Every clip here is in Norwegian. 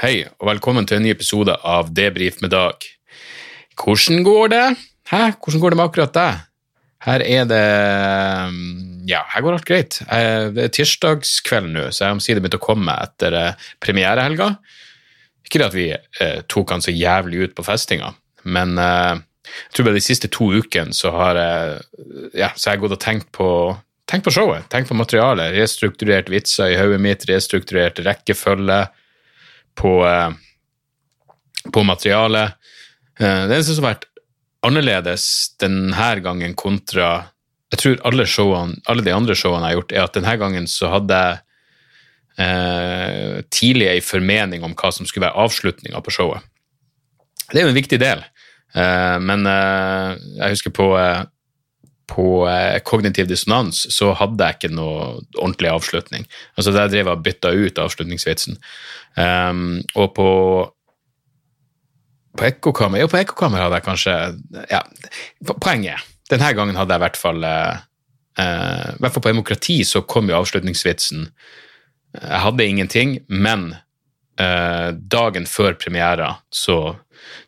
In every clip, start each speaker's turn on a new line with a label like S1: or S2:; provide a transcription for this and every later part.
S1: Hei, og velkommen til en ny episode av Debrif med Dag. Hvordan går det? Hæ? Hvordan går det med akkurat deg? Her er det Ja, her går alt greit. Eh, Det er tirsdagskveld nå, så jeg omsider begynt å komme etter eh, premierehelga. Ikke det at vi eh, tok han så jævlig ut på festinga, men jeg tror bare de siste to ukene så har jeg ja, så har gått og tenkt på Tenk på showet, tenk på materialet. Restrukturert vitser i hodet mitt, restrukturert rekkefølge på, eh, på materialet. Eh, det eneste som har vært annerledes denne gangen kontra Jeg tror alle, showene, alle de andre showene jeg har gjort, er at denne gangen så hadde jeg eh, tidlig en formening om hva som skulle være avslutninga på showet. Det er jo en viktig del, eh, men eh, jeg husker på eh, på eh, kognitiv dissonans så hadde jeg ikke noe ordentlig avslutning. Altså Der drev jeg og bytta ut avslutningsvitsen. Um, og på på ekkokammer Jo, på ekkokammer hadde jeg kanskje Ja, poenget Denne gangen hadde jeg i hvert fall eh, I hvert fall på demokrati så kom jo avslutningsvitsen. Jeg hadde ingenting, men eh, dagen før premiera så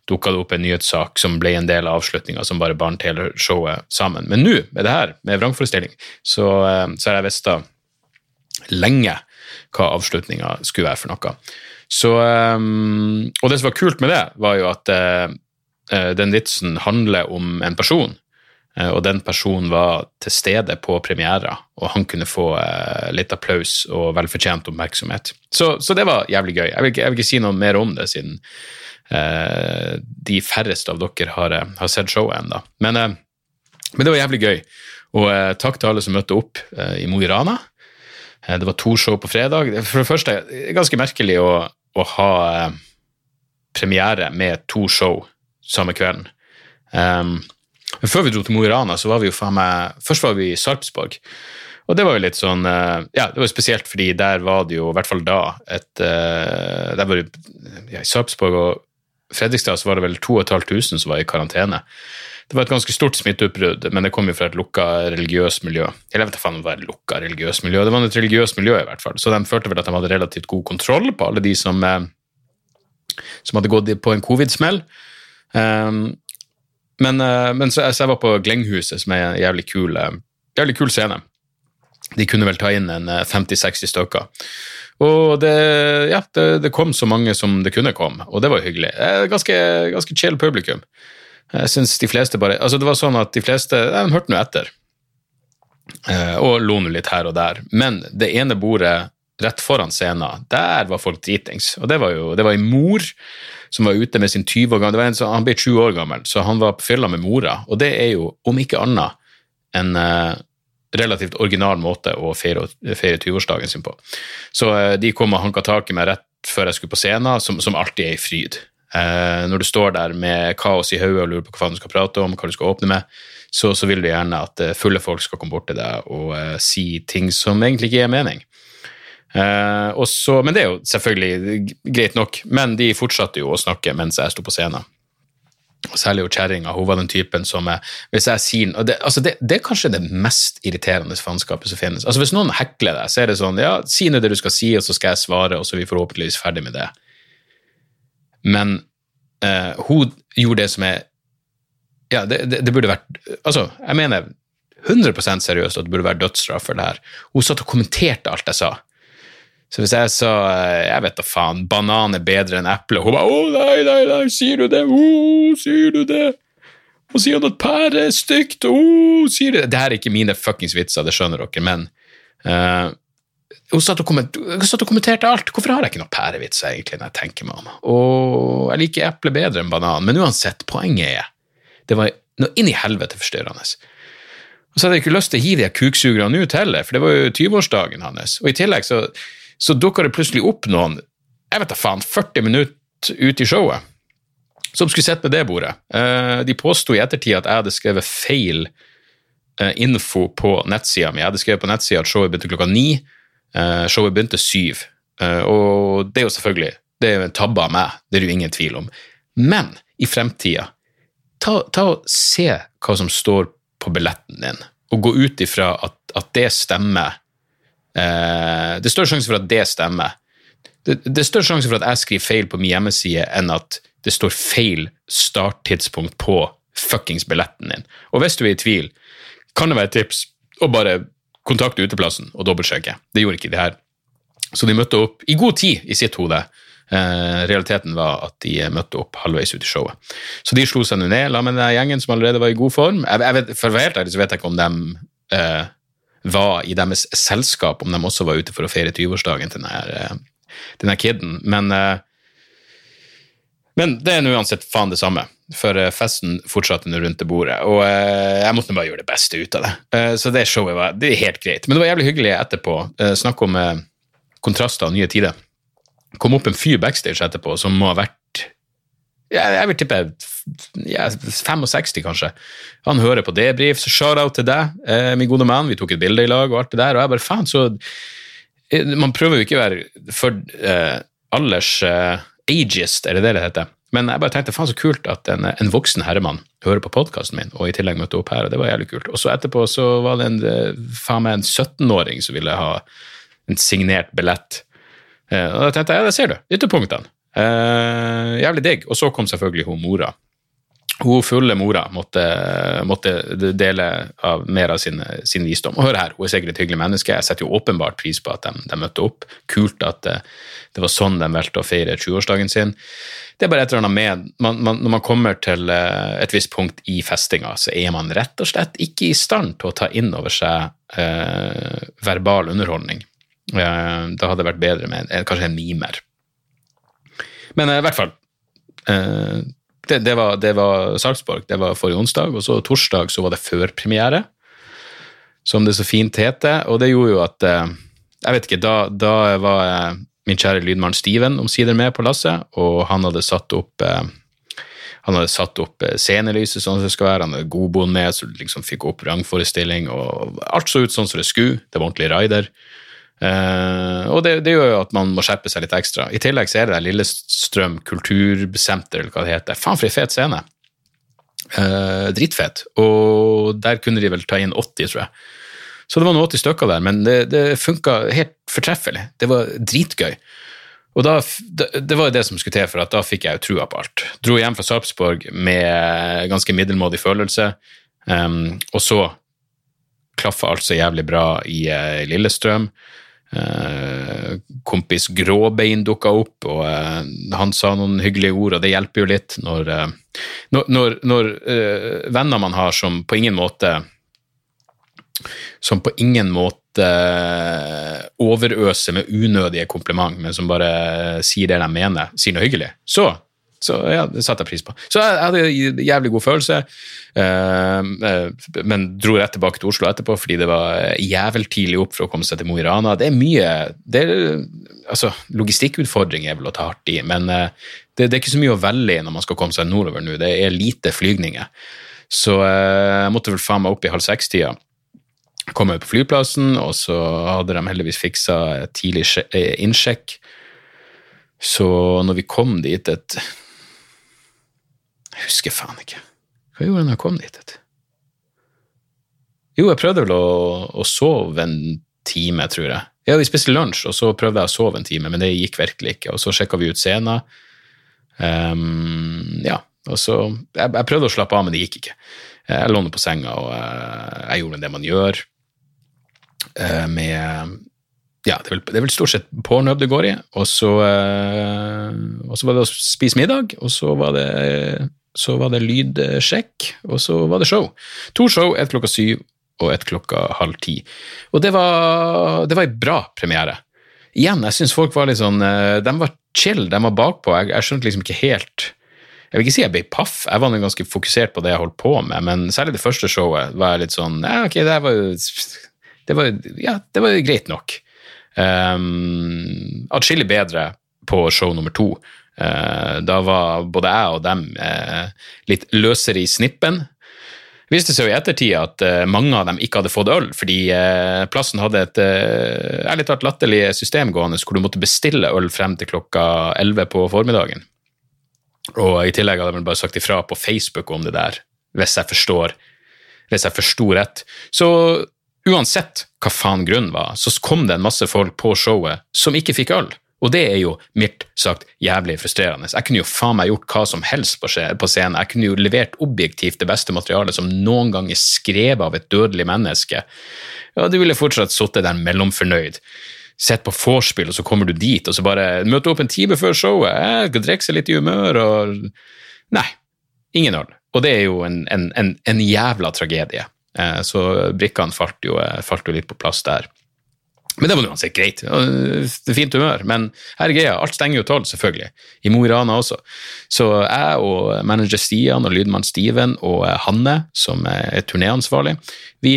S1: dukka det opp en nyhetssak som ble en del av avslutninga, som bare bandt hele showet sammen. Men nå, med det her, med vrangforestilling, så, eh, så har jeg visst lenge hva avslutninga skulle være for noe. Så, um, og det som var kult med det, var jo at uh, den vitsen handler om en person, og den personen var til stede på premiera, og han kunne få uh, litt applaus og velfortjent oppmerksomhet. Så, så, det var jævlig gøy. Jeg vil, ikke, jeg vil ikke si noe mer om det, siden de færreste av dere har, har sett showet ennå. Men, men, det var jævlig gøy. Og takk til alle som møtte opp i Mo i Rana. Det var to show på fredag. For det første, det er ganske merkelig å, å ha eh, premiere med to show samme kvelden. Um, men før vi dro til Mo i Rana, så var vi jo faen meg Først var vi i Sarpsborg. Og det var jo litt sånn uh, Ja, det var jo spesielt fordi der var det jo, i hvert fall da, et uh, der var det, ja, I Sarpsborg og Fredrikstad så var det vel 2500 som var i karantene. Det var et ganske stort smitteutbrudd, men det kom jo fra et lukka religiøst miljø. Eller jeg vet ikke om det var et lukka religiøst miljø, det var et religiøst miljø i hvert fall. Så de følte vel at de hadde relativt god kontroll på alle de som, eh, som hadde gått på en covid-smell. Um, men, uh, men så, så, jeg var på Glenghuset, som er en jævlig kul, uh, jævlig kul scene. De kunne vel ta inn en 50-60 stykker. Og det, ja, det, det, kom så mange som det kunne komme, og det var hyggelig. Ganske, ganske chill publikum. Jeg synes de fleste bare Altså, det var sånn at de fleste De hørte nå etter. Eh, og lo nå litt her og der. Men det ene bordet rett foran scenen, der var folk dritings. Og det var jo det var en mor som var ute med sin 20 år gammel Han ble 20 år gammel, så han var på fylla med mora. Og det er jo, om ikke annet, en uh, relativt original måte å feire, feire 20-årsdagen sin på. Så uh, de kom og hanka tak i meg rett før jeg skulle på scenen, som, som alltid er i fryd. Uh, når du står der med kaos i hodet og lurer på hva du skal prate om, hva du skal åpne med, så, så vil du gjerne at fulle folk skal komme bort til deg og si ting som egentlig ikke gir mening. Uh, også, men det er jo selvfølgelig greit nok, men de fortsatte jo å snakke mens jeg sto på scenen. Og særlig jo kjerringa, hun var den typen som Hvis jeg sier det, altså det, det, er kanskje det mest irriterende faenskapet som finnes. Altså Hvis noen hekler deg, så er det sånn Ja, si nå det du skal si, og så skal jeg svare, og så er vi forhåpentligvis ferdig med det. Men eh, hun gjorde det som er Ja, det, det, burde vært Altså, jeg mener 100% seriøst at det burde være dødsstraff for det her. Hun satt og kommenterte alt jeg sa. Så hvis jeg sa jeg vet da faen, banan er bedre enn eple, hun bare 'Å, nei, nei, nei, sier du det? Å, sier du det?' Og sier han at pære er stygt? Å, sier du det? Det her er ikke mine fuckings vitser, det skjønner dere, men uh, hun satt og, kommenterte alt. Hvorfor har jeg ikke noen pærevitser, egentlig, når jeg tenker meg om? Og jeg liker eple bedre enn banan, men uansett, poenget er det var noe inn i helvete forstyrrende. Og så hadde jeg ikke lyst til å hive de kuksugerne ut heller, for det var jo 20-årsdagen hans. Og i tillegg så, så dukka det plutselig opp noen, jeg vet da faen, 40 minutter ute i showet, som skulle sitte med det bordet. Eh, de påsto i ettertid at jeg hadde skrevet feil eh, info på nettsida mi. Jeg hadde skrevet på nettsida at showet begynte klokka ni. Uh, showet begynte syv, og det er jo selvfølgelig det er jo en tabbe av meg, det er det jo ingen tvil om. Men i fremtida, ta, ta og se hva som står på billetten din, og gå ut ifra at, at det stemmer. Uh, det er større sjanse for at det stemmer. det, er større sjanse for at jeg skriver feil på min hjemmeside enn at det står feil starttidspunkt på fuckings billetten din. Og hvis du er i tvil, kan det være et tips å bare kontakte uteplassen og dobbeltsjekke. Det gjorde ikke de her. Så de møtte opp i god tid i sitt hode. Eh, realiteten var at de møtte opp halvveis ut i showet. Så de slo seg ned la med den gjengen som allerede var i god form. Jeg vet, for å være helt ærlig så vet jeg ikke om de eh, var i deres selskap, om de også var ute for å feire 20-årsdagen til eh, denne kiden. Men eh, men det er nå uansett faen det samme, for eh, festen fortsatte nå rundt det bordet. Og jeg måtte bare gjøre det beste ut av det. Så det showet var det er helt greit. Men det var jævlig hyggelig etterpå. Snakk om kontraster og nye tider. Kom opp en fyr backstage etterpå som må ha vært ja, jeg vil tippe ja, 65, kanskje. Han hører på debrief, så shout-out til deg, eh, min gode mann. Vi tok et bilde i lag og alt det der, og jeg bare faen, så eh, Man prøver jo ikke å være for eh, alders eh, ageist, er det det det heter? Men jeg bare tenkte faen så kult at en, en voksen herremann hører på podkasten min, og i tillegg møtte opp her, og det var jævlig kult. Og så etterpå så var det en, eh, faen meg en 17-åring som ville ha en signert billett. Eh, og da tenkte jeg ja, det ser du, ytterpunktene. Eh, jævlig digg. Og så kom selvfølgelig hun mora. Hun fulle mora måtte, måtte dele av mer av sin, sin, visdom. Og hør her, hun er sikkert et hyggelig menneske. Jeg setter jo åpenbart pris på at de, de møtte opp. Kult at det, det var sånn de valgte å feire 20-årsdagen sin. Det er bare et eller annet med man, man, Når man kommer til eh, et visst punkt i festinga, så er man rett og slett ikke i stand til å ta inn over seg uh, verbal underholdning. Uh, da hadde det vært bedre med en, kanskje en mimer. Men eh, i hvert fall eh, det, det, var, det var Sarpsborg, det var forrige onsdag, og så torsdag så var det førpremiere, som det så fint heter. Og det gjorde jo at eh, Jeg vet ikke, da, da var min kjære lydmann Steven omsider med på lasset, og han hadde satt opp han hadde satt opp scenelyset sånn som det skal være, han hadde godbond med, så du liksom fikk opp rangforestilling, og alt så ut sånn som det skulle. Det var ordentlig rider. Uh, og det, det, gjør jo at man må skjerpe seg litt ekstra. I tillegg så er det Lillestrøm kultursenter, eller hva det heter. Faen for ei fet scene! Uh, dritfet. Og der kunne de vel ta inn 80, tror jeg. Så det var noen 80 stykker der, men det, det funka helt fortreffelig. Det var dritgøy. Og da, Det var det som skulle til, for at da fikk jeg jo trua på alt. Dro hjem fra Sarpsborg med ganske middelmådig følelse, um, og så klaffa alt så jævlig bra i, Lillestrøm. Eh, kompis Gråbein dukka opp, og eh, han sa noen hyggelige ord, og det hjelper jo litt når, eh, når, når, når venner man har som på ingen måte som på ingen måte overøser med unødige kompliment, men som bare sier det de mener, sier noe hyggelig, så så ja, det satte jeg pris på. Så jeg hadde jævlig god følelse, uh, men dro rett tilbake til Oslo etterpå fordi det var jævlig tidlig opp for å komme seg til Mo i Rana. Det er mye det er, altså, Logistikkutfordring er vel å ta hardt i, men uh, det, det, er ikke så mye å velge i når man skal komme seg nordover nå. Det er lite flygninger. Så jeg måtte vel faen meg opp i halv seks-tida kom jeg på flyplassen, og så hadde de heldigvis fiksa tidlig innsjekk. Så når vi kom dit et jeg husker faen ikke. Hva gjorde jeg når jeg kom dit? Jo, jeg prøvde vel å, å sove en time, tror jeg. Ja, vi spiste lunsj, og så prøvde jeg å sove en time, men det gikk virkelig ikke. Og så sjekka vi ut scenen. Um, ja, og så jeg, jeg, prøvde å slappe av, men det gikk ikke. Jeg lå på senga, og jeg, eh, jeg gjorde det man gjør uh, med ja, det er, vel, det er vel stort sett pornhub det går i. Og så, uh, og så var det å spise middag, og så var det så var det lydsjekk, og så var det show. To show, ett klokka syv og ett klokka halv ti. Og det var, det var ei bra premiere. Igjen, jeg syns folk var litt sånn eh, De var chill, de var bakpå. Jeg, jeg skjønte liksom ikke helt Jeg vil ikke si jeg ble paff, jeg var ganske fokusert på det jeg holdt på med, men særlig det første showet var jeg litt sånn Ja, ok, det var jo det ja, det var greit nok. Um, Atskillig bedre på show nummer to. Eh, da var både jeg og dem eh, litt løsere i snippen. Det viste seg jo i ettertid at eh, mange av dem ikke hadde fått øl, fordi plassen hadde et ærlig talt latterlig system gående hvor du måtte bestille øl frem til klokka 11 på formiddagen. Og i tillegg hadde de bare sagt ifra på Facebook om det der, hvis jeg forstår hvis jeg forsto rett. Så uansett hva faen grunnen var, så kom det en masse folk på showet som ikke fikk øl. Og det er jo mildt sagt jævlig frustrerende. Jeg kunne jo faen meg gjort hva som helst på scenen. Jeg kunne jo levert objektivt det beste materialet som noen gang er skrevet av et dødelig menneske. Ja, du ville fortsatt sittet der mellomfornøyd. Sett på vorspiel, og så kommer du dit, og så bare møter opp en time før showet. Jeg skal drikke seg litt i humør, og Nei. Ingen øl. Og det er jo en, en, en, en jævla tragedie. Eh, så brikkene falt jo, eh, falt jo litt på plass der. Men det var uansett greit. Det fint humør. Men her er greia, alt stenger jo tolv, selvfølgelig. I Mo i Rana også. Så jeg og manager Stian og lydmann Steven og Hanne, som er turnéansvarlig, vi,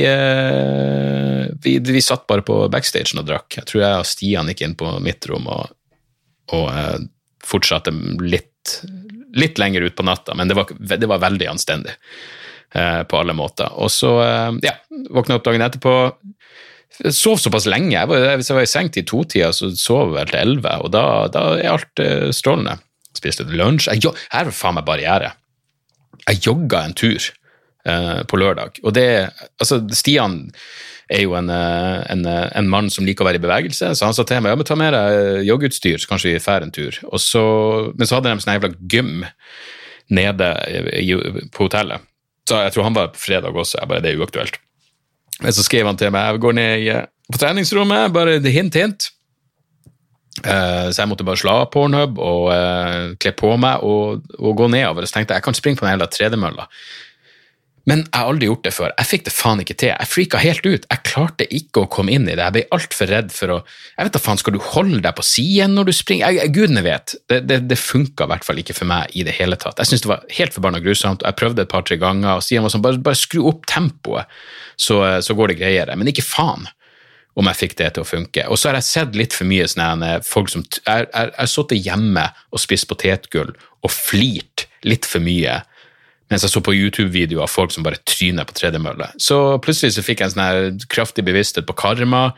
S1: vi, vi, satt bare på backstagen og drakk. Jeg tror jeg og Stian gikk inn på mitt rom og, og fortsatte litt, litt lenger ut på natta, men det var, det var veldig anstendig eh, på alle måter. Og så, eh, ja, våkna opp dagen etterpå. Jeg sov såpass lenge. Jeg var, hvis jeg var i seng til totida, så sov jeg til elleve, og da, da, er alt eh, strålende. Spiste lunsj. Jeg, her var faen meg barriere. Jeg jogga en tur eh, på lørdag, og det Altså, Stian er jo en, eh, en, en, mann som liker å være i bevegelse, så han sa til meg ja, men ta med deg joggeutstyr, så kanskje vi drar en tur. Så, men så hadde de sånn jævla gym nede på hotellet. Så jeg tror han var på fredag også, jeg bare det er uaktuelt. Men så skrev han til meg jeg går ned på treningsrommet, bare hint, hint. Uh, så jeg måtte bare slå av Pornhub og uh, kle på meg og, og, gå nedover. Så tenkte jeg jeg kan springe på den hele tredemølla. Men jeg har aldri gjort det før. Jeg fikk det faen ikke til. Jeg frika helt ut. Jeg klarte ikke å komme inn i det. Jeg ble altfor redd for å Jeg vet da faen, skal du holde deg på siden når du springer? Jeg, gudene vet. Det, det, det funka i hvert fall ikke for meg i det hele tatt. Jeg syntes det var helt forbanna grusomt. Jeg prøvde et par-tre ganger, og Stian var sånn bare, bare skru opp tempoet, så, så går det greiere. Men ikke faen om jeg fikk det til å funke. Og så har jeg sett litt for mye sånne folk som Jeg har sittet hjemme og spist potetgull og flirt litt for mye mens jeg så på YouTube-videoer av folk som bare tryner på tredemølle. Så plutselig så fikk jeg en sånn kraftig bevissthet på karma.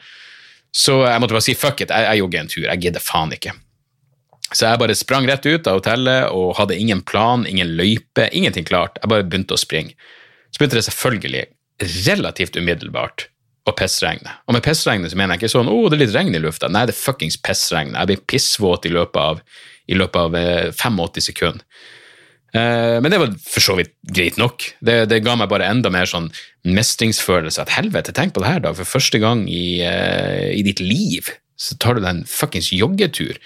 S1: Så jeg måtte bare si fuck it, jeg, jeg jogger en tur, jeg gidder faen ikke. Så jeg bare sprang rett ut av hotellet og hadde ingen plan, ingen løype, ingenting klart. Jeg bare begynte å springe. Så begynte det selvfølgelig relativt umiddelbart å pissregne. Og med pissregne så mener jeg ikke sånn 'Å, oh, det er litt regn i lufta'. Nei, det er fuckings pissregn. Jeg blir pissvåt i løpet av, i løpet av 85 eh, sekunder. Eh, men det var for så vidt greit nok. Det, det, ga meg bare enda mer sånn mestringsfølelse. At helvete, tenk på det her, da. For første gang i, uh, i ditt liv så tar du deg en fuckings joggetur.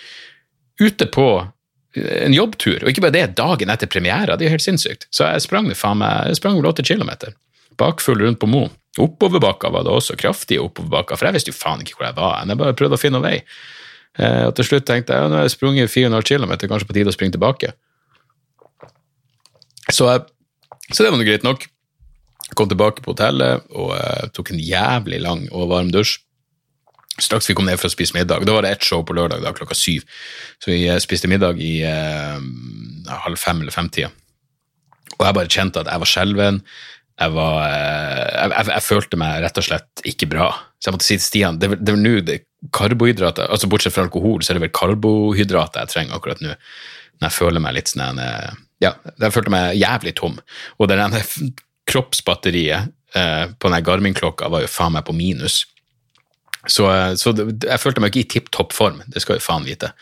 S1: Ute på eh, en jobbtur, og ikke bare det, dagen etter premiera. Det er jo helt sinnssykt. Så jeg sprang faen meg, jeg sprang vel åtte kilometer. Bakfull rundt på Mo. Oppoverbakka var det også, kraftige oppoverbakker. for jeg visste jo faen ikke hvor jeg var. Jeg bare prøvde å finne vei. Og til slutt tenkte jeg ja, nå har jeg sprunget 4,5 km, kanskje på tide å springe tilbake. Så, så det var nå greit nok. Kom tilbake på hotellet og uh, tok en jævlig lang og varm dusj. Straks vi kom ned for å spise middag. Da var det ett show på lørdag da, klokka syv. Så vi uh, spiste middag i uh, halv fem eller femtida. Og jeg bare kjente at jeg var skjelven. Jeg, var, jeg, jeg, jeg, følte meg rett og slett ikke bra. Så jeg måtte si til Stian det, det er nå karbohydrater altså Bortsett fra alkohol, så er det vel karbohydrater jeg trenger akkurat nå. Når jeg føler meg litt sånn ja, jeg følte meg jævlig tom. Og det der kroppsbatteriet eh, på den Garmin-klokka var jo faen meg på minus. Så, eh, så jeg følte meg ikke i tipp topp form, det skal jo faen vite.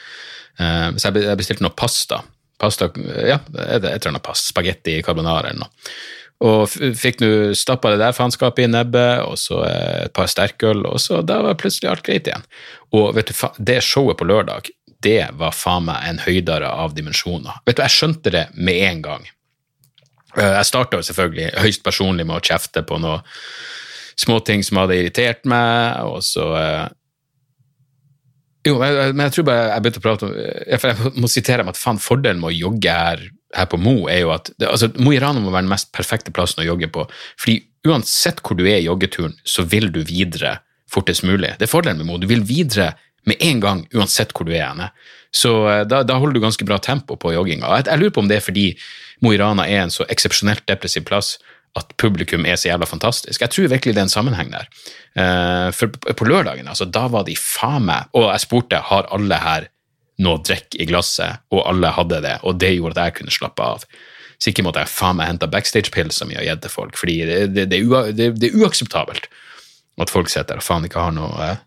S1: Eh, så jeg bestilte noe pasta. Pasta, ja, et eller annet pasta, spagetti carbonara eller noe. Og fikk nå stappa det der faenskapet i nebbet, og så eh, et par sterkøl, og så da var plutselig alt greit igjen. Og vet du, det showet på lørdag, det var faen meg en høydere av dimensjoner. Vet du, Jeg skjønte det med en gang. Eh, jeg starta selvfølgelig høyst personlig med å kjefte på noen småting som hadde irritert meg, og så eh, Jo, men jeg tror bare jeg begynte å prate om Jeg må sitere meg at faen, fordelen med å jogge her, her på Mo er jo at altså, Mo i Rana må være den mest perfekte plassen å jogge på. fordi uansett hvor du er i joggeturen, så vil du videre fortest mulig. Det er fordelen med Mo. Du vil videre med en gang, uansett hvor du er henne. Så eh, da, da, holder du ganske bra tempo på jogginga. Jeg, jeg, lurer på om det er fordi Mo i Rana er en så eksepsjonelt depressiv plass at publikum er så jævla fantastisk. Jeg tror virkelig det er en sammenheng der. Uh, for på lørdagen, altså, da var de faen meg Og jeg spurte har alle her noe drikk i glasset, og alle hadde det, og det gjorde at jeg kunne slappe av. Så ikke måtte jeg faen meg hente backstage-pills som og gitt til folk, fordi det, det, det, det, er uakseptabelt at folk sitter og faen ikke har noe uh,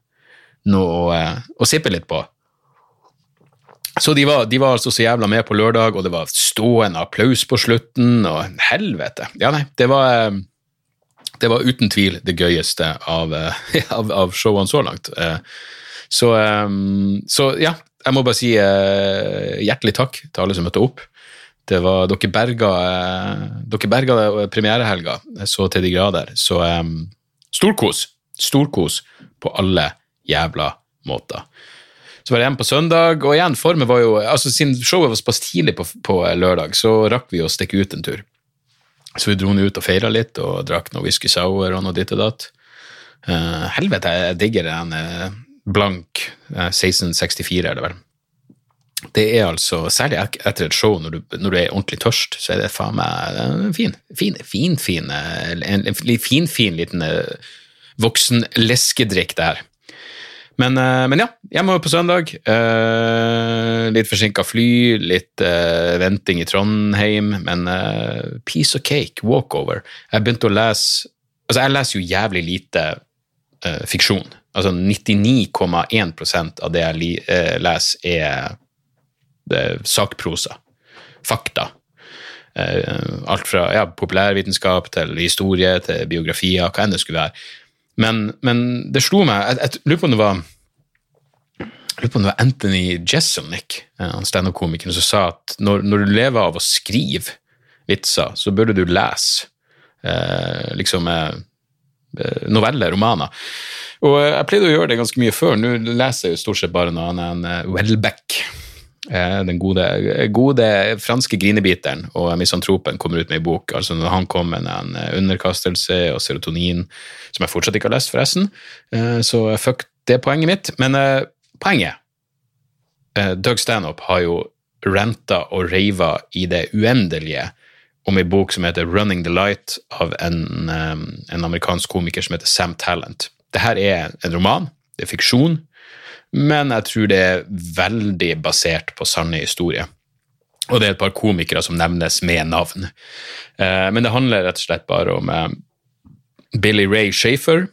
S1: noe å, eh, å sippe litt på. Så de var, de var altså så jævla med på lørdag, og det var stående applaus på slutten, og helvete. Ja, nei, det var eh, det var uten tvil det gøyeste av, eh, av, av showene så langt. Så, så, ja, jeg må bare si hjertelig takk til alle som møtte opp. Det var, dere berga, dere berga premierehelga så til de grader. Så storkos. Storkos på alle jævla måter. Så var det igjen på søndag, og igjen, formen var jo altså Siden showet var såpass tidlig på, på, lørdag, så rakk vi å stikke ut en tur. Så vi dro nå ut og feira litt, og drakk noe whisky sour og noe ditt og datt. Uh, helvete, jeg digger en uh, blank uh, 1664, er det vel. Det er altså, Særlig etter et show, når du, når du er ordentlig tørst, så er det faen meg en fin, fin, fin, fin, en, en fin, fin liten voksen leskedrikk, det her. Men, uh, men ja, hjemme på søndag. Uh, litt forsinka fly, litt uh, venting i Trondheim, men piece of cake, walkover. Jeg begynte å lese Altså, jeg leser jo jævlig lite fiksjon. Altså 99,1% av det jeg leser, er, er sakprosa. Fakta. alt fra ja, populærvitenskap til historie til biografier, hva enn det skulle være. Men, men det slo meg Jeg, jeg lurer på om det var jeg lurer på om det var Anthony Jessonick, han standup-komikeren, som sa at når, når, du lever av å skrive vitser, så burde du lese eh, liksom eh, eh noveller, romaner. Og jeg pleide å gjøre det ganske mye før. Nå leser jeg jo stort sett bare noe annet enn Welbeck. Eh, den gode, gode, franske grinebiteren og misantropen kommer ut med ei bok. altså Når han kom med en eh, underkastelse og serotonin, som jeg fortsatt ikke har lest, forresten, eh, så fuck det poenget mitt. Men poenget Doug Stanhope har jo ranta og rava i det uendelige om ei bok som heter Running the Light, av en, en amerikansk komiker som heter Sam Talent. Dette er en roman, det er fiksjon men jeg tror det er veldig basert på sanne historier. Og det er et par komikere som nevnes med navn. Eh, men det handler rett og slett bare om eh, Billy Ray Shafer,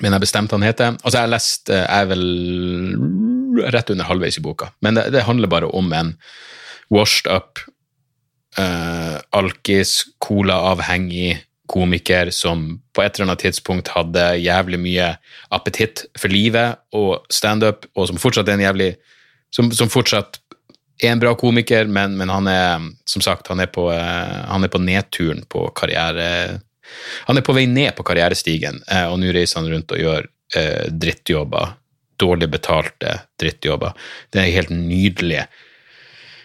S1: men jeg bestemte han heter. Altså, jeg har lest eh, Jeg er vel rett under halvveis i boka, men det, det handler bare om en washed up, uh, alkis, colaavhengig komiker som på et eller annet tidspunkt hadde jævlig mye appetitt for livet og standup, og som fortsatt er en jævlig som, som, fortsatt er en bra komiker, men, men, han er som sagt han er, på, eh, han er på nedturen på karriere Han er på vei ned på karrierestigen, eh, og nå reiser han rundt og gjør eh, drittjobber. Dårlig betalte drittjobber. Det er en helt nydelig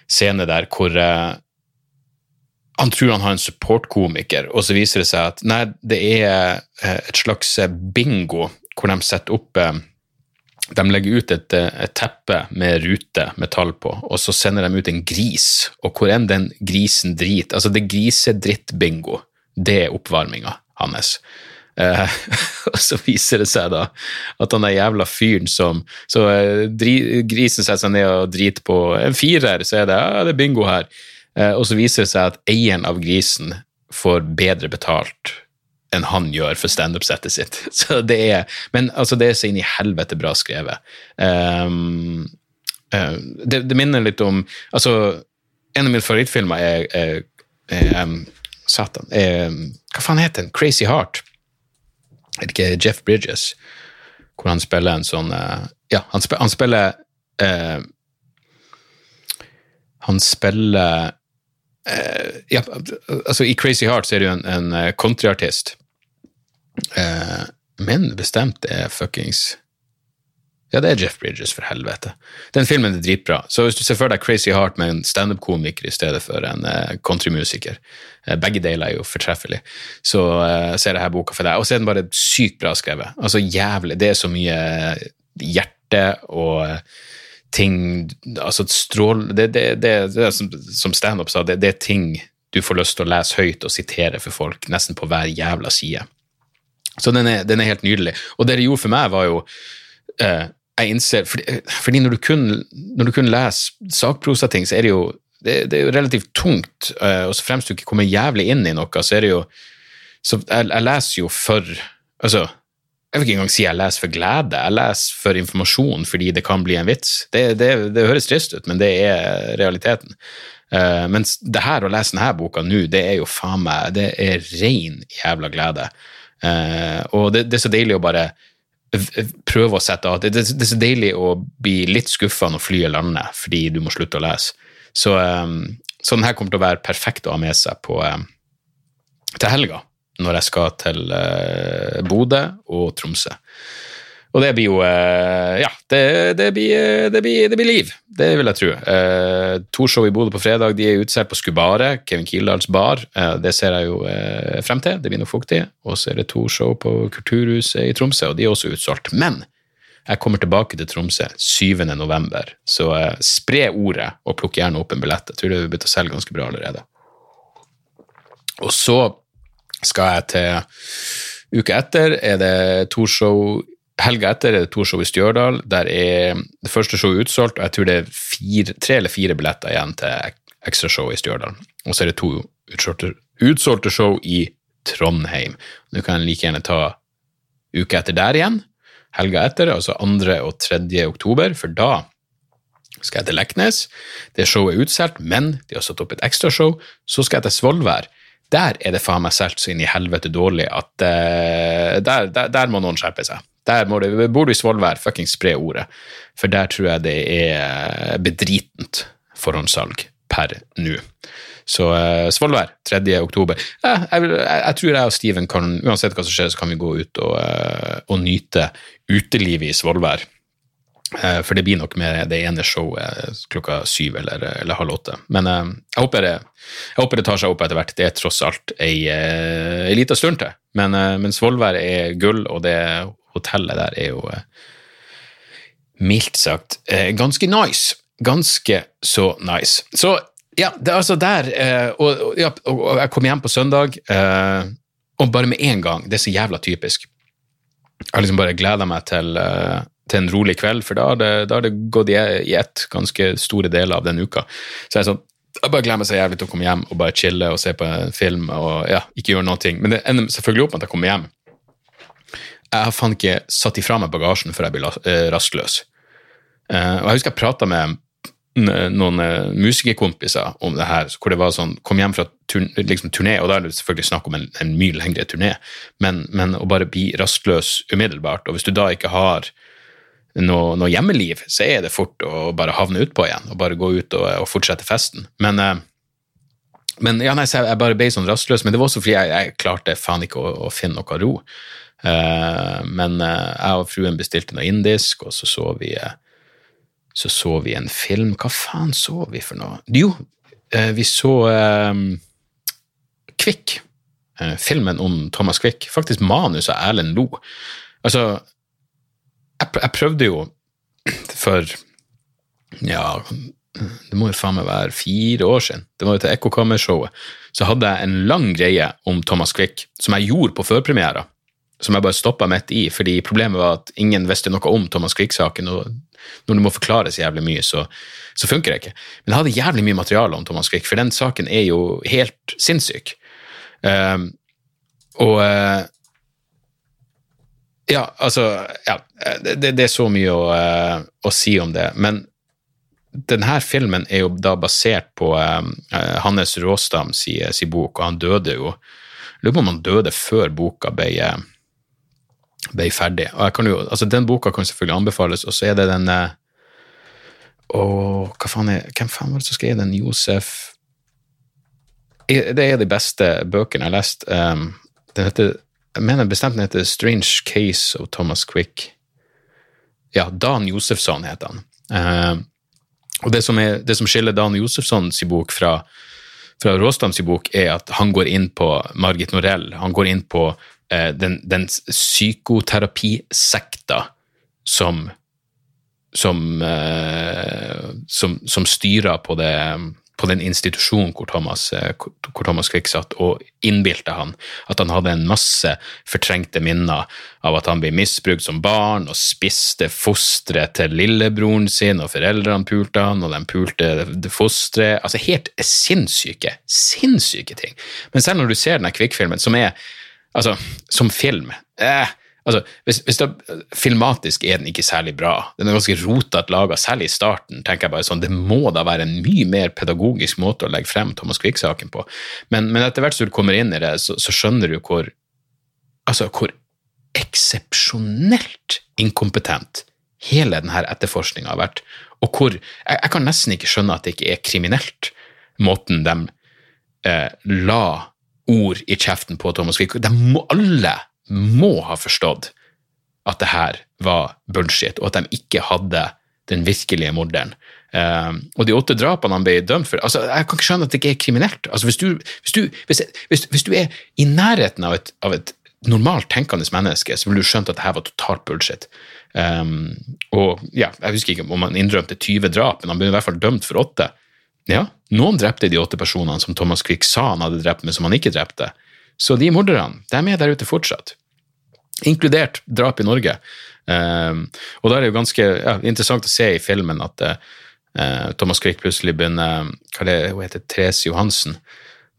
S1: scene der hvor han tror han har en supportkomiker, og så viser det seg at nei, det er eh, et slags eh, bingo hvor de setter opp eh, De legger ut et, et teppe med rute med tall på, og så sender de ut en gris, og hvor enn den grisen driter Altså, det grisedritt-bingo, det er oppvarminga hans. Uh, og så viser det seg da at han er jævla fyren som Så uh, dri, grisen setter seg ned og driter på en firer, så er det ja, det er bingo her. Eh, og så viser det seg at eieren av grisen får bedre betalt enn han gjør for standup-settet sitt. Så det er, men altså, det er så inn i helvete bra skrevet. Um, uh, det, det, minner litt om altså, En av mine favorittfilmer er, er, er um, Satan er, Hva faen heter den? Crazy Heart. Er det ikke Jeff Bridges? Hvor han spiller en sånn uh, Ja, han, spiller, han spiller uh, Han spiller ja, altså I Crazy Heart så er det jo en, en uh, countryartist, uh, men bestemt er fuckings Ja, det er Jeff Bridges, for helvete. Den filmen er dritbra. Så hvis du ser for deg Crazy Heart med en standup-komiker i stedet for en countrymusiker Begge deler er jo fortreffelig. Så ser jeg her boka for deg. Og så er den bare sykt bra skrevet. Altså jævlig. Det er så mye hjerte og ting altså strål, Det, det, det, det som, som standup sa, det, er ting du får lyst til å lese høyt og sitere for folk nesten på hver jævla side. Så den er, den er helt nydelig. Og det det gjorde for meg, var jo eh, jeg innser, fordi, fordi når, du kun, når, du kun, leser sakprosating, så er det jo det, det er jo relativt tungt, eh, og så fremst du ikke kommer jævlig inn i noe, så er det jo så jeg, jeg leser jo for Altså, jeg vil ikke engang si jeg leser for glede, jeg leser for informasjon fordi det kan bli en vits. Det, det, det høres trist ut, men det er realiteten. Uh, mens det her, å lese denne boka nå, det er jo faen meg Det er ren jævla glede. Uh, og det, det, er så deilig å bare prøve å sette av. Det, det, er så deilig å bli litt skuffa når flyet lander fordi du må slutte å lese. Så, um, så den kommer til å være perfekt å ha med seg på, um, til helga når jeg skal til uh, Bodø og Tromsø. Og det blir jo uh, Ja, det, det, blir, eh, det, blir, det, blir, liv. Det vil jeg tro. Uh, to show i Bodø på fredag. De er utsolgt på Skubare, Kevin Kildahls bar. Uh, det ser jeg jo frem til. Det blir noe fuktig. Og så er det to show på Kulturhuset i Tromsø, og de er også utsolgt. Men jeg kommer tilbake til Tromsø 7. november, så spre ordet og plukk gjerne opp en billett. Jeg tror det har begynt å selge ganske bra allerede. Og så skal jeg til Uka etter er det to show Helga etter er det to show i Stjørdal. Der er det første showet utsolgt, og jeg tror det er fire, tre eller fire billetter igjen til ekstrashow i Stjørdal. Og så er det to utsolgte, utsolgte show i Trondheim. Nå kan like gjerne ta uka etter der igjen. Helga etter, altså 2. og 3. oktober, for da skal jeg til Leknes. Det showet er utsolgt, men de har satt opp et ekstrashow. Så skal jeg til Svolvær der er det faen meg solgt så inn i helvete dårlig at uh, der, der, der, må noen skjerpe seg. Der må det, Bor du i Svolvær, fuckings spre ordet. For der tror jeg det er bedritent forhåndssalg per nå. Så uh, Svolvær, 3. oktober. Jeg, jeg, jeg, tror jeg og Steven kan, uansett hva som skjer, så kan vi gå ut og, uh, og nyte utelivet i Svolvær. Eh, for det blir nok med det ene showet klokka syv eller, eller halv åtte. Men uh, jeg, håper det, jeg, håper det, tar seg opp etter hvert. Det er tross alt ei, ei lita stund til. Men, men Svolvær er gull, og det hotellet der er jo mildt sagt ganske nice. Ganske så nice. Så ja, det er altså der og, og, og jeg kom hjem på søndag, og bare med en gang Det er så jævla typisk. Jeg har liksom bare gleda meg til til en rolig kveld, for da har det, da har det gått i, i ett ganske store deler av den uka. Så jeg, er sånn, jeg bare glemmer så jævlig til å komme hjem og bare chille og se på en film og ja, ikke gjøre noe. Men det ender selvfølgelig opp med at jeg kommer hjem. Jeg har faen ikke satt ifra meg bagasjen før jeg blir eh, rastløs. Uh, og jeg husker jeg prata med noen uh, musikerkompiser om det her, hvor det var sånn Kom hjem fra turn, liksom, turné, og da er det selvfølgelig snakk om en, en mye lengre turné, men, men, å bare bli rastløs umiddelbart, og hvis du da ikke har noe, noe, hjemmeliv, så er det fort å bare havne utpå igjen og bare gå ut og, og fortsette festen. Men, eh, men ja, nei, jeg bare ble sånn rastløs. Men det var også fordi jeg, jeg klarte faen ikke å, å, finne noe ro. Uh, men uh, jeg og fruen bestilte noe indisk, og så så vi så så vi en film. Hva faen så vi for noe? Jo, vi så Kvikk. filmen om Thomas Quick. Faktisk manus av Erlend Lo. Altså, jeg, jeg prøvde jo for ja, det må jo faen meg være fire år siden. Det var jo til Ekkokammershowet. Så hadde jeg en lang greie om Thomas Quick, som jeg gjorde på førpremiera. Som jeg bare stoppa midt i, fordi problemet var at ingen visste noe om Thomas Quick-saken. og Når det må forklares jævlig mye, så, så, funker det ikke. Men jeg hadde jævlig mye materiale om Thomas Quick, for den saken er jo helt sinnssyk. Um, og uh, ja, altså ja, det, det, er så mye å, uh, å, si om det. Men denne filmen er jo da basert på uh, Hannes Råstam si, si, bok, og han døde jo Lurer på om han døde før boka ble, ble ferdig. Og jeg kan jo, altså Den boka kan selvfølgelig anbefales, og så er det den og hva faen er, Hvem faen var det som skrev den? Josef Det er de beste bøkene jeg har lest. Um, den heter jeg mener bestemt den heter Strange Case of Thomas Quick. Ja, Dan Josefsson heter han. Uh, og det som, er, det som, skiller Dan Josefssons bok fra, fra Råstams bok, er at han går inn på Margit Norell. Han går inn på uh, den, den psykoterapisekta som som, uh, som, som styrer på det på den institusjonen hvor Thomas, eh, hvor Thomas Quick satt, og innbilte han at han hadde en masse fortrengte minner av at han ble misbrukt som barn og spiste fosteret til lillebroren sin, og foreldrene pulte han, og de pulte fosteret Altså helt sinnssyke, sinnssyke ting. Men selv når du ser denne Quick-filmen, som er altså, som film eh, altså, hvis, hvis det, Filmatisk er den ikke særlig bra. Den er ganske rotete laga, særlig i starten. tenker jeg bare sånn, Det må da være en mye mer pedagogisk måte å legge frem Thomas Quick-saken på. Men, men, etter hvert som du kommer inn i det, så, så skjønner du hvor altså hvor eksepsjonelt inkompetent hele denne etterforskninga har vært. Og hvor jeg, jeg, kan nesten ikke skjønne at det ikke er kriminelt, måten de eh, la ord i kjeften på Thomas Quick. De må, alle må ha forstått at det her var bullshit, og at de ikke hadde den virkelige morderen. Uh, og de åtte drapene han ble dømt for altså, Jeg kan ikke skjønne at det ikke er kriminelt. Altså, hvis, du, hvis, du, hvis, hvis, du, er i nærheten av et, av et normalt tenkende menneske, så ville du skjønt at det her var totalt bullshit. Um, og ja, Jeg husker ikke om han innrømte 20 drap, men han ble i hvert fall dømt for åtte. Ja, noen drepte de åtte personene som Thomas Quick sa han hadde drept, men som han ikke drepte. Så de morderne, de er der ute fortsatt. Inkludert drap i Norge. Um, og da er det jo ganske ja, interessant å se i filmen at uh, Thomas Quick plutselig begynner Hva det hun heter? Therese Johansen.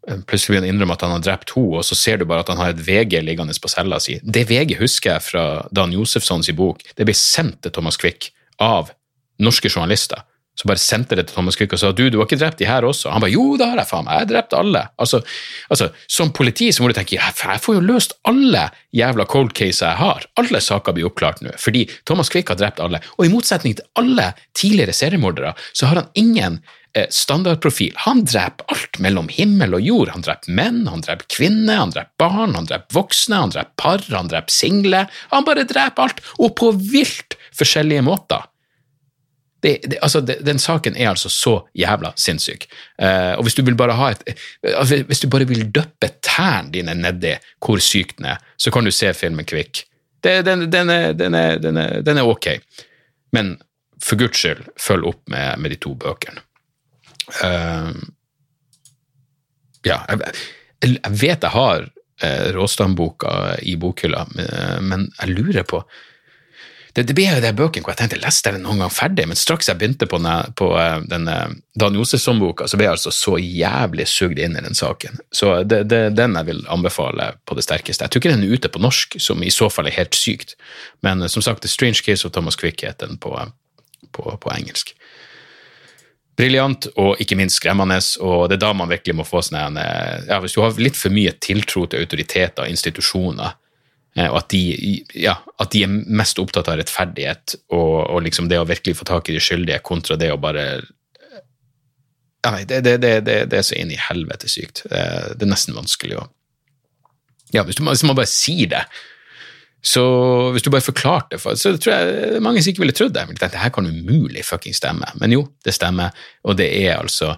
S1: Uh, plutselig begynner å innrømme at han har drept henne, og så ser du bare at han har et VG liggende på cella si. Det VG husker jeg fra Dan Josefssons bok. Det ble sendt til Thomas Quick av norske journalister så bare sendte det til Thomas Quick og sa du, du har ikke drept de her også. Han bare jo, det har jeg faen meg, jeg har drept alle. Altså, altså, Som politi så må du tenke jeg får jo løst alle jævla cold cases jeg har. Alle saker blir oppklart nå, fordi Thomas Quick har drept alle. Og i motsetning til alle tidligere seriemordere, så har han ingen eh, standardprofil. Han dreper alt mellom himmel og jord. Han dreper menn, han dreper kvinner, han dreper barn, han dreper voksne, han dreper par, han dreper single. Han bare dreper alt, og på vilt forskjellige måter. Det, det, altså, det, den saken er altså så jævla sinnssyk. Eh, og hvis du vil bare ha et altså, Hvis du bare vil døppe tærne dine nedi hvor syk den er, så kan du se filmen Kvikk. Den, den, den, er, den, er, den, er, ok. Men for guds skyld, følg opp med, med de to bøkene. Uh, ja, jeg, jeg, vet jeg har uh, Råstadboka i bokhylla, men jeg lurer på det, det ble jo de bøkene hvor jeg tenkte leste jeg den noen gang ferdig, men straks jeg begynte på, denne, på denne eh, Dan Josefsson-boka, så ble jeg altså så jævlig sugd inn i den saken. Så det det, den jeg vil anbefale på det sterkeste. Jeg tror ikke den er ute på norsk, som i så fall er helt sykt, men eh, som sagt, The Strange Case of Thomas Quick heter den på, på, på engelsk. Briljant og ikke minst skremmende, og det er da man virkelig må få sånn ja, Hvis du har litt for mye tiltro til autoriteter og institusjoner, Eh, og at de, ja, at de, er mest opptatt av rettferdighet og, og liksom det å virkelig få tak i de skyldige, kontra det å bare ja, det, det, det, det, er så inn i helvete sykt. Det er nesten vanskelig å Ja, hvis, du, hvis man bare sier det, så hvis du bare forklarte det, så tror jeg mange som ikke ville trodd det. Dette her kan umulig fucking stemme. Men jo, det stemmer, og det er altså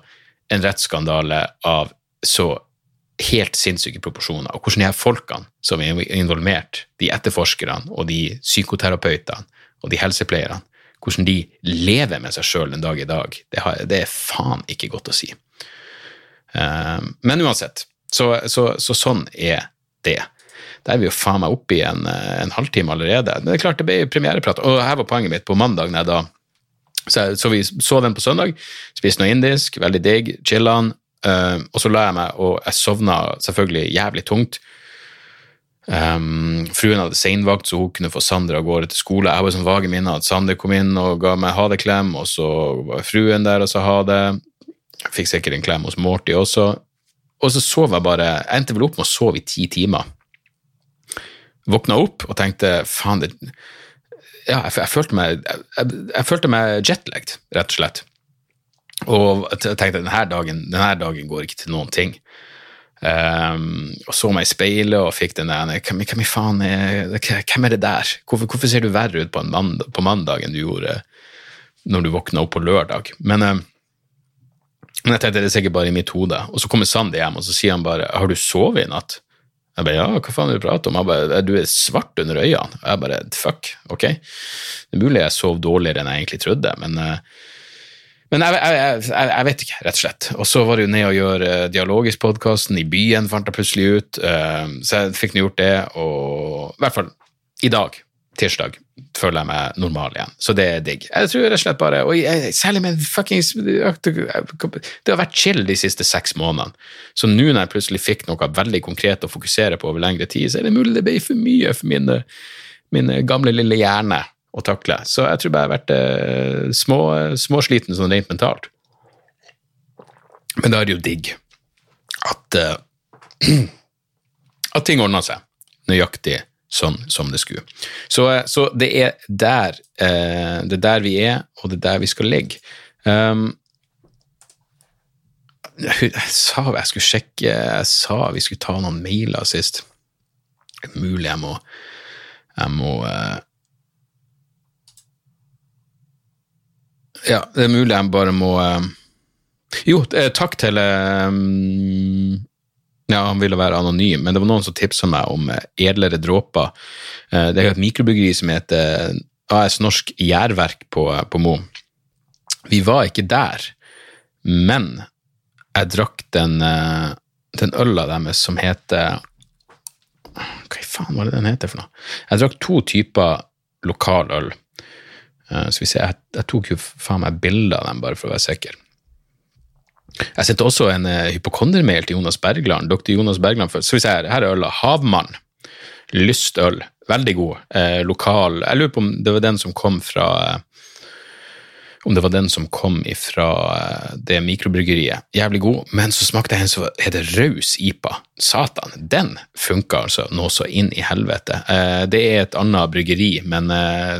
S1: en rettsskandale av så helt sinnssyke proporsjoner. Og hvordan de her folkene som er involvert, de etterforskerne og de psykoterapeutene og de helsepleierne, hvordan de lever med seg sjøl den dag i dag, det, har, det, er faen ikke godt å si. Um, men uansett, så, så, så, sånn er det. Der er vi jo faen meg oppe i en, en halvtime allerede. Men det er klart det ble premiereprat, og her var poenget mitt på mandag. Når da så, så, vi så den på søndag, spiste noe indisk, veldig digg, chilla'n, Uh, og så la jeg meg, og jeg sovna selvfølgelig jævlig tungt. Um, fruen hadde seinvakt, så hun kunne få Sander av gårde til skole. Jeg har sånn vage minner at Sander kom inn og ga meg ha det-klem, og så var fruen der og sa ha det. Jeg fikk sikkert en klem hos Morty også. Og så sov jeg bare Jeg endte vel opp med å sove i ti timer. Våkna opp og tenkte faen, det Ja, jeg, jeg, følte meg, jeg, jeg følte meg jetlagd, rett og slett. Og jeg tenkte denne dagen, denne dagen går ikke til noen ting. Um, og så meg i speilet og fikk den der hvem, hvem, faen er, hvem er det der? Hvorfor, hvorfor ser du verre ut på, mandag, på mandag enn du gjorde når du våkna opp på lørdag? Men, um, men jeg tenkte det er sikkert bare i mitt hode. Og så kommer Sandy hjem og så sier han bare 'Har du sovet i natt?' Jeg bare 'Ja, hva faen er du prater om?' Han bare 'Du er svart under øynene'. Og jeg bare 'Fuck, ok'. Det er mulig jeg sov dårligere enn jeg egentlig trodde, men uh, men jeg, jeg, jeg, jeg, vet ikke, rett og slett. Og så var det jo ned og gjøre uh, Dialogisk-podkasten i byen, fant jeg plutselig ut. Uh, så jeg fikk nå gjort det, og i hvert fall i dag, tirsdag, føler jeg meg normal igjen. Så det er digg. Jeg tror rett og slett bare, og Særlig med fuckings Det har vært chill de siste seks månedene. Så nå når jeg plutselig fikk noe veldig konkret å fokusere på over lengre tid, så er det mulig det ble for mye for min, min gamle, lille hjerne å takle. Så jeg tror bare jeg har vært eh, små, småsliten sånn rent mentalt. Men da er det jo digg at, eh, at ting ordner seg nøyaktig sånn som det skulle. Så, eh, så det er der eh, det er der vi er, og det er der vi skal ligge. Um, jeg sa jeg skulle sjekke Jeg sa vi skulle ta noen mailer sist. Mulig jeg må Jeg må uh, Ja, det er mulig jeg bare må uh, Jo, takk til um, ja, Han ville være anonym, men det var noen som tipsa meg om edlere dråper. Det er et mikrobryggeri som heter AS Norsk Gjærverk på, på Mo. Vi var ikke der, men jeg drakk den, eh, den øla deres som heter Hva i faen var det den heter for noe? Jeg drakk to typer lokal øl. Eh, så vi ser, jeg, jeg tok jo faen meg bilde av dem, bare for å være sikker. Jeg sendte også en uh, hypokondermail til Jonas Bergland. Dr. Jonas Bergland, så vi ser, Her er øla. Havmann. Lystøl. Veldig god. Eh, lokal Jeg lurer på om det var den som kom fra eh, om det var den som kom fra eh, det mikrobryggeriet. Jævlig god, men så smakte jeg en som heter Raus IPA. Satan, den funka altså nå så inn i helvete. Eh, det er et annet bryggeri, men eh,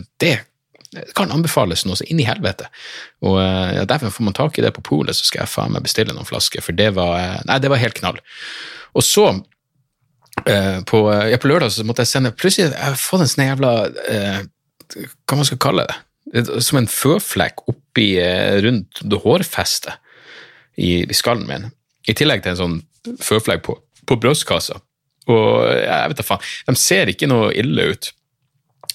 S1: det kan anbefales noe så inn i helvete. Og ja, Derfor får man tak i det på polet, så skal jeg faen meg bestille noen flasker, for det var, nei, det var helt knall. Og så på, ja, på lørdag så måtte jeg sende Plutselig jeg har fått en sånn jævla Hva man skal kalle det? som en føflekk oppi eh, rundt hårfestet i, i skallen min. I tillegg til en sånn føflekk på, på brystkassa. Og jeg vet da faen, de ser ikke noe ille ut.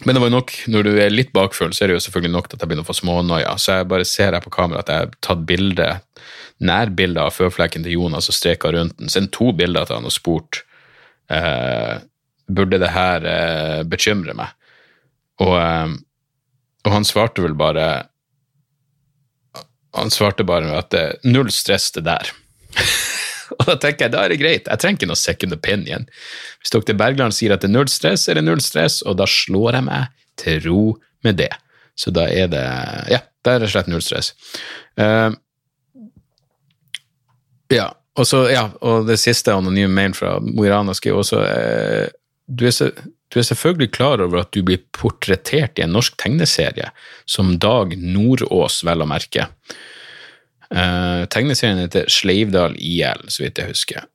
S1: Men det var nok, når du er litt bakfull, så er det jo selvfølgelig nok at jeg begynner å få smånoia. Så jeg bare ser her på kamera at jeg har tatt bilde, nærbilde av føflekken til Jonas og streka rundt den. Sendt to bilder til han og spurt eh, burde det her eh, bekymre meg. Og eh, og han svarte vel bare Han svarte bare at det null stress, det der. og da tenker jeg da er det greit, jeg trenger ikke noe second opinion. Hvis dr. Bergland sier at det er null stress, er det null stress, og da slår jeg meg til ro med det. Så da er det Ja, da er det slett null stress. Uh, ja, og så, ja, og det siste anonyme mailen fra Mo i Rana skriver også uh, du er så du er selvfølgelig klar over at du blir portrettert i en norsk tegneserie, som Dag Nordås, vel å merke. Uh, tegneserien heter Sleivdal IL, så vidt jeg husker.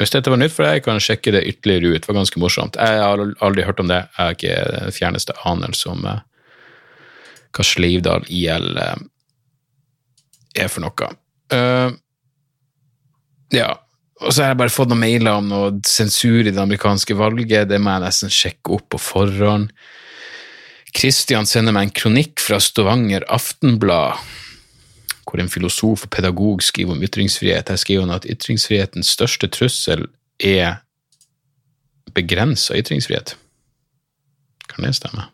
S1: Hvis dette var nytt for deg, kan jeg sjekke det ytterligere ut. Det var ganske morsomt. Jeg har aldri hørt om det. Jeg har ikke den fjerneste anelse om uh, hva Sleivdal IL uh, eh, er for noe. ja, og så har jeg bare fått noen mailer om noe sensur i det amerikanske valget. Det må jeg nesten sjekke opp på forhånd. Kristian sender meg en kronikk fra Stavanger Aftenblad, hvor en filosof og pedagog skriver om ytringsfrihet. Her skriver han at ytringsfrihetens største trussel er begrensa ytringsfrihet. Kan det stemme?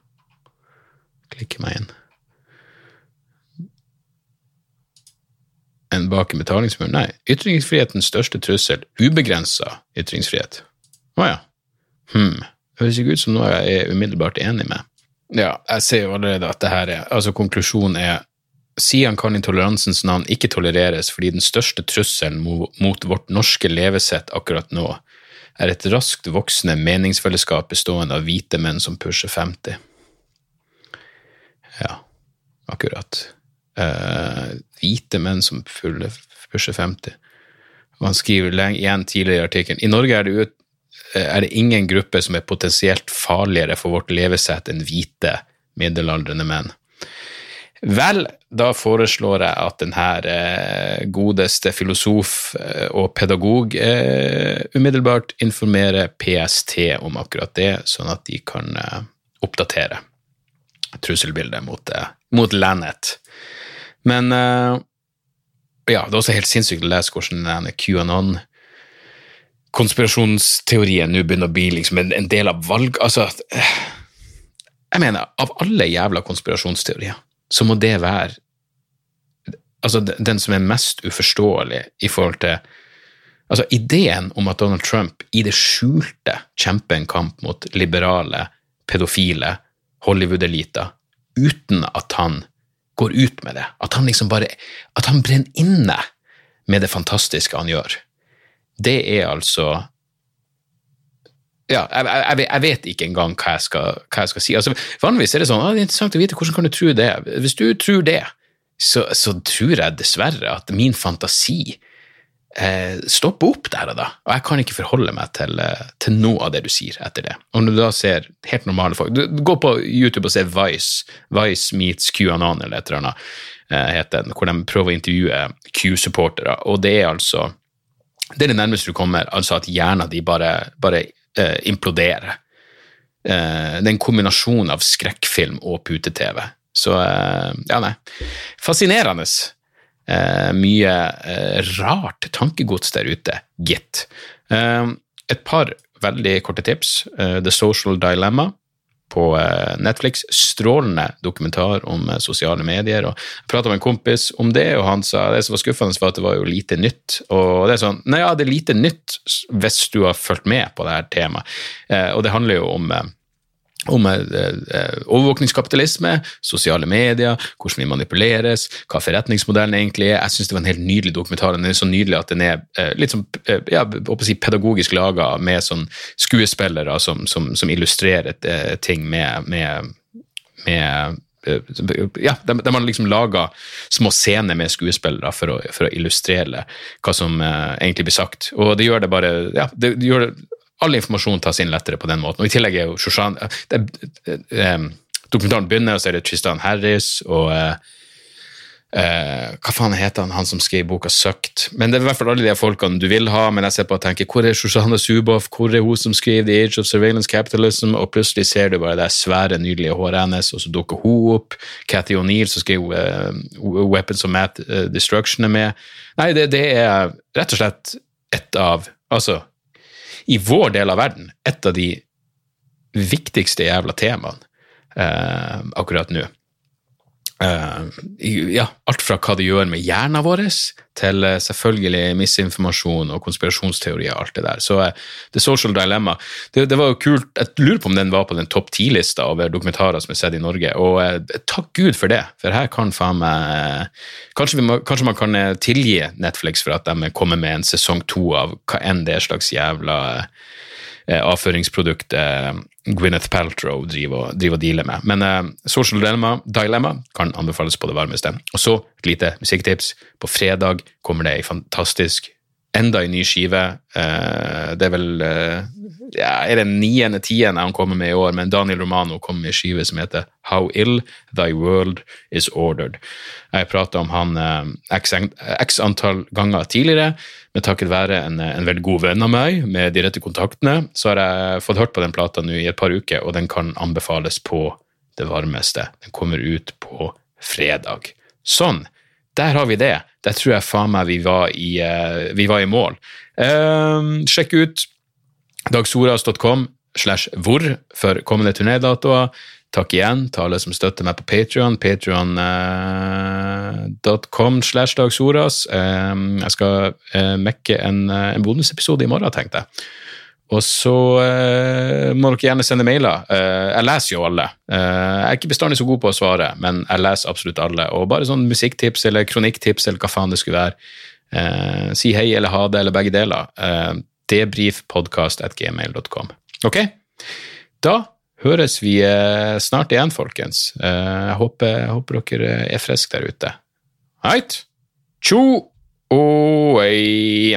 S1: Klikke meg inn. En bak en betalingsmur. Nei, ytringsfrihetens største trussel, ubegrensa ytringsfrihet. Å ja. Hm. Høres ikke ut som noe jeg er umiddelbart enig med. Ja, jeg ser jo allerede at det her er Altså, konklusjonen er Sian kan i toleransens navn ikke tolereres fordi den største trusselen mot vårt norske levesett akkurat nå er et raskt voksende meningsfellesskap bestående av hvite menn som pusher 50. Ja, akkurat uh, hvite menn som pusher 50. Og han skriver igjen tidligere i artikkelen i Norge er det, ut, er det ingen gruppe som er potensielt farligere for vårt levesett enn hvite, middelaldrende menn. Vel, da foreslår jeg at denne eh, godeste filosof eh, og pedagog eh, umiddelbart informerer PST om akkurat det, sånn at de kan oppdatere trusselbildet mot, mot landet. Men ja, det er også helt sinnssykt å lese hvordan denne QAnon konspirasjonsteorien nå begynner å bli liksom en, en, del av valg... Altså, jeg mener, av alle jævla konspirasjonsteorier, så må det være altså, den som er mest uforståelig i forhold til Altså, ideen om at Donald Trump i det skjulte kjemper en kamp mot liberale pedofile Hollywood-eliter uten at han går ut med det. At han liksom bare At han brenner inne med det fantastiske han gjør. Det er altså ja, jeg, jeg, jeg, vet ikke engang hva jeg skal, hva jeg skal si. Altså, vanligvis er det sånn, ah, det er interessant å vite, hvordan kan du tro det? Hvis du tror det, så, så tror jeg dessverre at min fantasi eh, stopper opp der og da. Og jeg kan ikke forholde meg til, eh, til, noe av det du sier etter det. Og når du da ser helt normale folk du, Gå på YouTube og se Vice, Vice meets QAnon eller et eller annet, eh, heter den, hvor de prøver å intervjue Q-supportere, og det er altså det er det nærmeste du kommer, altså at hjernen din bare, bare eh, implodere. Eh, det er en kombinasjon av skrekkfilm og pute-TV. Så eh, ja, nei. Fascinerende. Eh, mye eh, rart tankegods der ute, gitt. Eh, et par veldig korte tips. The Social Dilemma på Netflix. Strålende dokumentar om sosiale medier. og Jeg prata med en kompis om det, og han sa det som var skuffende, var at det var jo lite nytt. Og det er sånn, nei ja, det er lite nytt hvis du har fulgt med på det her temaet. Og det handler jo om om eh, eh, overvåkningskapitalisme, sosiale medier, hvordan vi manipuleres, hva forretningsmodellen egentlig er. Jeg syns det var en helt nydelig dokumentar. Den er så nydelig at den er eh, litt sånn ja, si pedagogisk laga med sånn skuespillere som, som, som illustrerer ting med, med, med ja, de, har liksom laga små scener med skuespillere for å, for å illustrere hva som uh, egentlig blir sagt. Og det gjør det bare ja, det, det gjør det all informasjon tas inn lettere på den måten. Og I tillegg er jo Shoshan eh, Dokumentaren begynner, og så er det Tristan Harris og eh, eh, Hva faen heter han, han som skrev boka Søkt? Men det er i hvert fall alle de folkene du vil ha, men jeg ser på og tenker hvor er Shoshana Zuboff, hvor er hun som skriver The Age of Surveillance Capitalism, og plutselig ser du bare det svære, nydelige håret hennes, og så dukker hun opp. Cathy O'Neill som skrev uh, Weapons of Math uh, Destruction er med. Nei, det, det er rett og slett et av Altså, i vår del av verden et av de viktigste jævla temaene eh, akkurat nå. Uh, ja, alt fra hva det gjør med hjernen vår, til uh, selvfølgelig misinformasjon og konspirasjonsteorier og alt det der. Så uh, The Social Dilemma det, det, var jo kult. Jeg lurer på om den var på den topp ti-lista over dokumentarer som er sett i Norge, og takk Gud for det, for her kan faen meg kanskje, kanskje, man kan tilgi Netflix for at de kommer med en sesong to av hva enn det slags jævla avføringsproduktet Gwyneth Paltrow driver, og dealer med. Men uh, Social Dilemma, Dilemma, kan anbefales på det varmeste. Og så et lite musikktips. På fredag kommer det ei fantastisk enda en ny skive. Uh, det er vel uh, ja, er det niende, tiende han kommer med i år, men Daniel Romano kommer med en skive som heter How Ill Thy World Is Ordered. Jeg prata om han x antall ganger tidligere. Men takket være en, en, veldig god venn av meg med de rette kontaktene, så har jeg fått hørt på den plata nå i et par uker, og den kan anbefales på det varmeste. Den kommer ut på fredag. Sånn. Der har vi det. Der tror jeg faen meg vi var i, uh, vi var i mål. Uh, sjekk ut dagsoras.com slash hvor for kommende turnédatoer. Takk igjen til alle som støtter meg på Patrion. Patrion.com eh, slash dagsoras. Eh, jeg skal eh, mekke en, en bonusepisode i morgen, tenkte jeg. Og så må dere gjerne sende mailer. jeg leser jo alle. jeg er ikke bestandig så god på å svare, men jeg leser absolutt alle. Og bare sånn musikktips eller kronikktips eller hva faen det skulle være. si hei eller ha det, eller begge deler. debrifpodkast.gmail.com. Ok? Da høres vi snart igjen, folkens. Jeg håper, jeg håper dere er friske der ute. Heit? Tjo og ei.